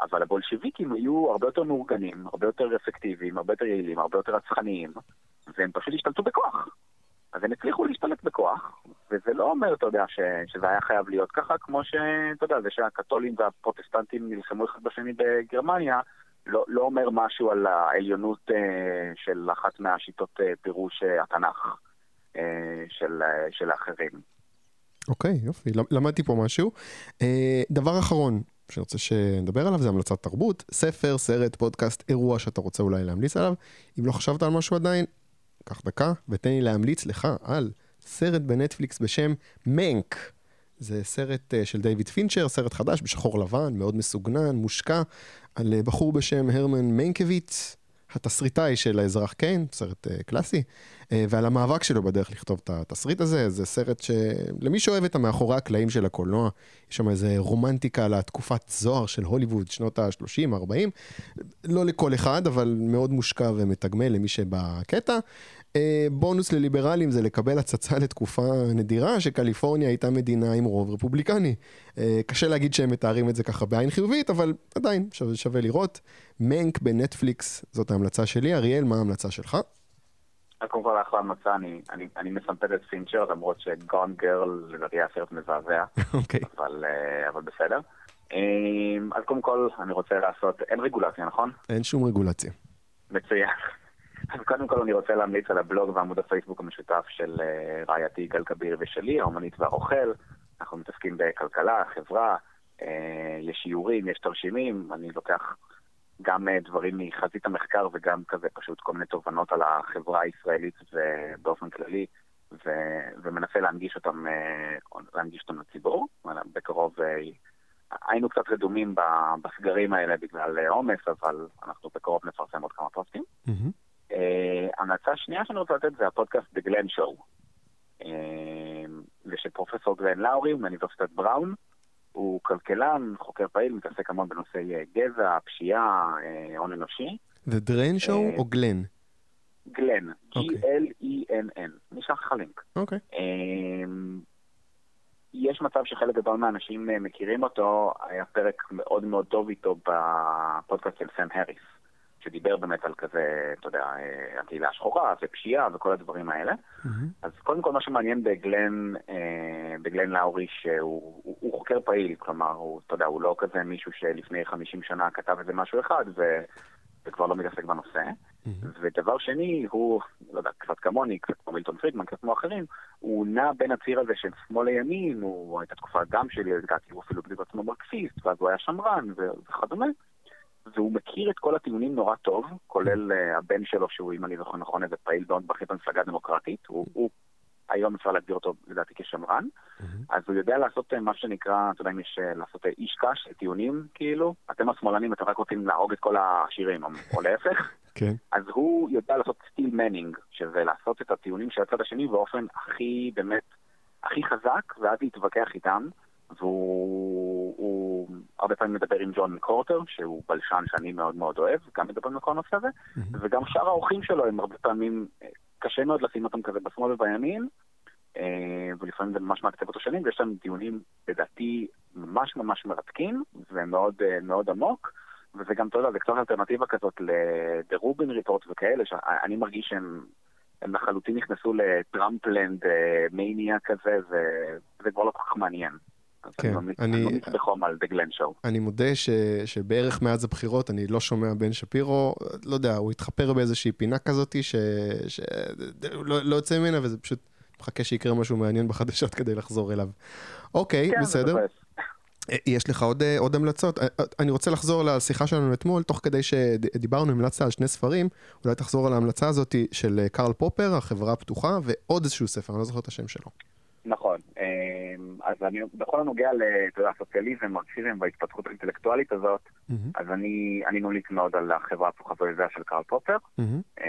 Speaker 2: אבל הבולשיביקים היו הרבה יותר מאורגנים, הרבה יותר אפקטיביים, הרבה יותר יעילים, הרבה יותר רצחניים, והם פשוט השתלטו בכוח. אז הם הצליחו להשתלט בכוח, וזה לא אומר, אתה יודע, ש, שזה היה חייב להיות ככה, כמו שאתה יודע, זה שהקתולים והפרוטסטנטים נלחמו אחד בשני בגרמניה, לא, לא אומר משהו על העליונות אה, של אחת מהשיטות אה, פירוש אה, התנ"ך אה, של, אה, של האחרים.
Speaker 1: אוקיי, okay, יופי, למדתי פה משהו. אה, דבר אחרון שאני רוצה שנדבר עליו זה המלצת תרבות, ספר, סרט, פודקאסט, אירוע שאתה רוצה אולי להמליץ עליו. אם לא חשבת על משהו עדיין, קח דקה ותן לי להמליץ לך על סרט בנטפליקס בשם מנק. זה סרט uh, של דיוויד פינצ'ר, סרט חדש בשחור לבן, מאוד מסוגנן, מושקע, על uh, בחור בשם הרמן מנקביץ', התסריטאי של האזרח קיין, סרט uh, קלאסי, uh, ועל המאבק שלו בדרך לכתוב את התסריט הזה. זה סרט שלמי שאוהב את המאחורי הקלעים של הקולנוע, יש שם איזה רומנטיקה על התקופת זוהר של הוליווד, שנות ה-30, 40. לא לכל אחד, אבל מאוד מושקע ומתגמל למי שבקטע. אה, בונוס לליברלים זה לקבל הצצה לתקופה נדירה שקליפורניה הייתה מדינה עם רוב רפובליקני. אה, קשה להגיד שהם מתארים את זה ככה בעין חיובית, אבל עדיין שווה, שווה לראות. מנק בנטפליקס, זאת ההמלצה שלי. אריאל, מה ההמלצה שלך?
Speaker 2: קודם כל אחלה המלצה, אני, אני, אני מסמפד את פינצ'ר, למרות שגון גרל לדעתי היה סרט מזעזע,
Speaker 1: אוקיי.
Speaker 2: אבל, אה, אבל בסדר. אז קודם כל אני רוצה לעשות, אין רגולציה, נכון?
Speaker 1: אין שום רגולציה.
Speaker 2: מצוין. אז קודם כל אני רוצה להמליץ על הבלוג ועמוד הפייסבוק המשותף של אה, רעייתי גל כביר ושלי, האומנית והרוכל. אנחנו מתעסקים בכלכלה, חברה, אה, יש שיעורים, יש תרשימים, אני לוקח גם אה, דברים מחזית המחקר וגם כזה פשוט כל מיני תובנות על החברה הישראלית ובאופן כללי, ו- ומנסה להנגיש אותם, להנגיש אותם לציבור. בקרוב היינו קצת רדומים בסגרים האלה בגלל עומס, אבל אנחנו בקרוב נפרסם עוד כמה פוסטים. Mm-hmm. המלצה שנייה שאני רוצה לתת זה הפודקאסט The Glenn Show. ושל פרופסור גרן לאורי מאוניברסיטת בראון. הוא כלכלן, חוקר פעיל, מתעסק המון בנושאי גזע, פשיעה, הון אנושי.
Speaker 1: זה דרן שואו או גלן?
Speaker 2: גלן, G-L-E-N-N. נשלח לך לינק.
Speaker 1: אוקיי.
Speaker 2: יש מצב שחלק גדול מהאנשים מכירים אותו, היה פרק מאוד מאוד טוב איתו בפודקאסט של סם האריס, שדיבר באמת על כזה, אתה יודע, הקהילה השחורה ופשיעה וכל הדברים האלה. Mm-hmm. אז קודם כל מה שמעניין בגלן, בגלן לאורי, שהוא הוא, הוא חוקר פעיל, כלומר, הוא, אתה יודע, הוא לא כזה מישהו שלפני 50 שנה כתב איזה משהו אחד, ו... וכבר לא מתעסק בנושא. Mm-hmm. ודבר שני, הוא, לא יודע, קצת כמוני, קצת כמו מילטון פרידמן, קצת כמו אחרים, הוא נע בין הציר הזה של שמאל לימין, הוא הייתה תקופה גם שלי, לדעתי הוא אפילו בדיוק עצמו מרקסיסט, ואז הוא היה שמרן וכדומה. והוא מכיר את כל הטיעונים נורא טוב, כולל uh, הבן שלו, שהוא, אם אני זוכר נכון, איזה פעיל מאוד בכיר במפלגה הדמוקרטית. הוא, הוא היום אפשר להגדיר אותו, לדעתי, כשמרן. Mm-hmm. אז הוא יודע לעשות מה שנקרא, אתה יודע אם יש לעשות איש קש, טיעונים, כאילו. אתם השמאלנים, אתם רק רוצים להרוג את כל העשירים, או להפך.
Speaker 1: כן.
Speaker 2: אז הוא יודע לעשות סטיל מנינג, שזה לעשות את הטיעונים של הצד השני באופן הכי, באמת, הכי חזק, ואז להתווכח איתם. והוא הוא, הרבה פעמים מדבר עם ג'ון קורטר, שהוא בלשן שאני מאוד מאוד אוהב, גם מדבר עם כל הנושא הזה, mm-hmm. וגם שאר האורחים שלו הם הרבה פעמים, קשה מאוד לשים אותם כזה בשמאל ובימין, ולפעמים זה ממש מעקצב אותו שנים, ויש להם דיונים, לדעתי, ממש ממש מרתקים, ומאוד מאוד עמוק, וזה גם, אתה יודע, זה קצת אלטרנטיבה כזאת לרובין ריפורט וכאלה, שאני מרגיש שהם... הם לחלוטין נכנסו לטראמפלנד מניה כזה, וזה כבר לא כל כך מעניין.
Speaker 1: כן,
Speaker 2: אני ממליץ בחום על The Glenn Show.
Speaker 1: אני מודה ש, שבערך מאז הבחירות אני לא שומע בן שפירו, לא יודע, הוא התחפר באיזושהי פינה כזאת שלא לא יוצא ממנה וזה פשוט מחכה שיקרה משהו מעניין בחדשות כדי לחזור אליו. אוקיי,
Speaker 2: כן,
Speaker 1: בסדר. יש לך עוד, עוד המלצות? אני רוצה לחזור לשיחה שלנו אתמול, תוך כדי שדיברנו, המלצת על שני ספרים, אולי תחזור על ההמלצה הזאת של קרל פופר, החברה הפתוחה, ועוד איזשהו ספר, אני לא זוכר את השם שלו.
Speaker 2: נכון. אז אני, בכל הנוגע לסוציאליזם, מרקסיזם וההתפתחות האינטלקטואלית הזאת, mm-hmm. אז אני, אני ממליץ מאוד על החברה הפתוחה של קרל פופר, mm-hmm.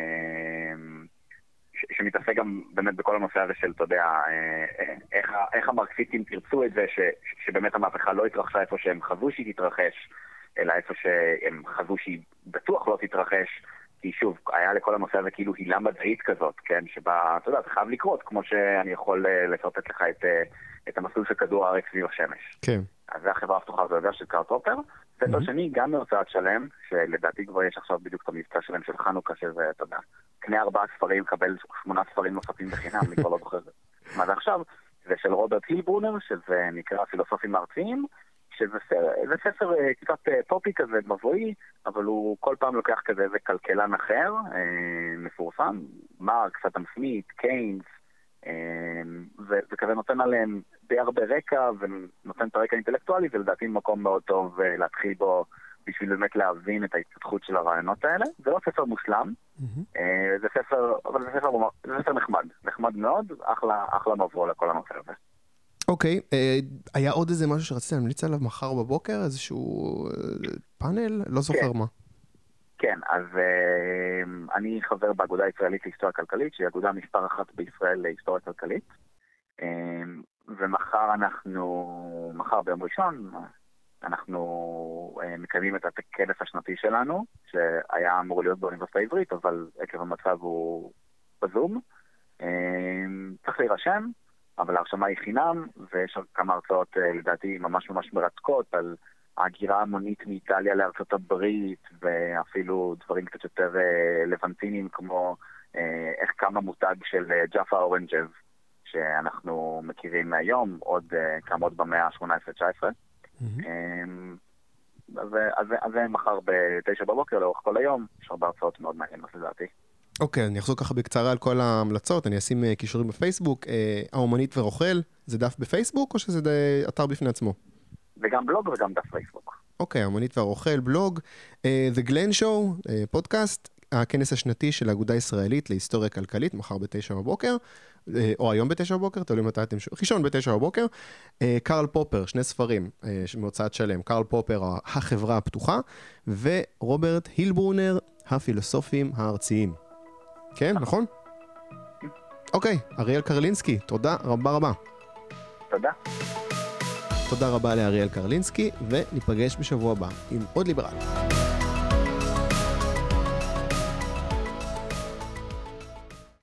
Speaker 2: ש, שמתעסק גם באמת בכל הנושא הזה של, אתה יודע, איך, איך המרקסיסטים תרצו את זה, ש, שבאמת המהפכה לא התרחשה איפה שהם חזו שהיא תתרחש, אלא איפה שהם חזו שהיא בטוח לא תתרחש. כי שוב, היה לכל הנושא הזה כאילו הילה מדעית כזאת, כן? שבה, אתה יודע, זה חייב לקרות, כמו שאני יכול לשרטט לך את, את המסלול של כדור הארץ סביב השמש.
Speaker 1: כן.
Speaker 2: אז זה החברה הפתוחה הזו של קארט הופר. ספר שני, גם מהוצאת שלם, שלדעתי כבר יש עכשיו בדיוק את המבצע שלם של חנוכה, שזה, אתה יודע, קנה ארבעה ספרים, קבל שמונה ספרים נוספים בחינם, אני כבר לא זוכר מה זה עכשיו. זה של רוברט הילברונר, שזה נקרא פילוסופים ארציים. שזה ספר קצת פופי כזה, מבואי, אבל הוא כל פעם לוקח כזה איזה כלכלן אחר, מפורסם, מרקס, אדם סמית, קיינס, וכזה נותן עליהם די הרבה רקע, ונותן את הרקע האינטלקטואלי, ולדעתי מקום מאוד טוב להתחיל בו בשביל באמת להבין את ההתפתחות של הרעיונות האלה. זה לא ספר מושלם, זה ספר, אבל זה ספר, זה ספר נחמד, נחמד מאוד, אחלה, אחלה מבוא לכל הנושא הזה.
Speaker 1: אוקיי, אה, היה עוד איזה משהו שרצית להמליץ עליו מחר בבוקר? איזשהו אה, פאנל? לא זוכר
Speaker 2: כן.
Speaker 1: מה.
Speaker 2: כן, אז אה, אני חבר באגודה הישראלית להיסטוריה כלכלית, שהיא אגודה מספר אחת בישראל להיסטוריה כלכלית. ומחר אנחנו, מחר ביום ראשון, אנחנו מקיימים את הכנס השנתי שלנו, שהיה אמור להיות באוניברסיטה העברית, אבל עקב המצב הוא בזום. צריך להירשם, אבל ההרשמה היא חינם, ויש כמה הרצאות לדעתי ממש ממש מרתקות על ההגירה המונית מאיטליה לארצות הברית, ואפילו דברים קצת יותר לבנטיניים כמו איך קם המותג של ג'אפה אורנג'ב, שאנחנו מכירים מהיום, עוד עוד במאה ה-18-19. Mm-hmm. אז, אז, אז זה מחר בתשע בבוקר לאורך כל היום, יש הרבה הרצאות מאוד מעניינות לדעתי.
Speaker 1: אוקיי, אני אחזור ככה בקצרה על כל ההמלצות, אני אשים קישורים בפייסבוק. Uh, האומנית ורוכל, זה דף בפייסבוק או שזה אתר בפני עצמו?
Speaker 2: זה גם בלוג וגם דף פייסבוק.
Speaker 1: אוקיי, האומנית והרוכל, בלוג. Uh, The Glenn Show, פודקאסט, הכנס השנתי של האגודה הישראלית להיסטוריה כלכלית, מחר בתשע בבוקר, או היום בתשע בבוקר, תלוי מתי אתם שומעים, ראשון בתשע בבוקר. קרל פופר, שני ספרים מהוצאת שלם, קרל פופר, החברה הפתוחה, ורוברט הילברונר, הפילוסופים הארציים. כן, נכון? אוקיי, אריאל קרלינסקי, תודה רבה רבה.
Speaker 2: תודה.
Speaker 1: תודה רבה לאריאל קרלינסקי, וניפגש בשבוע הבא עם עוד ליברל.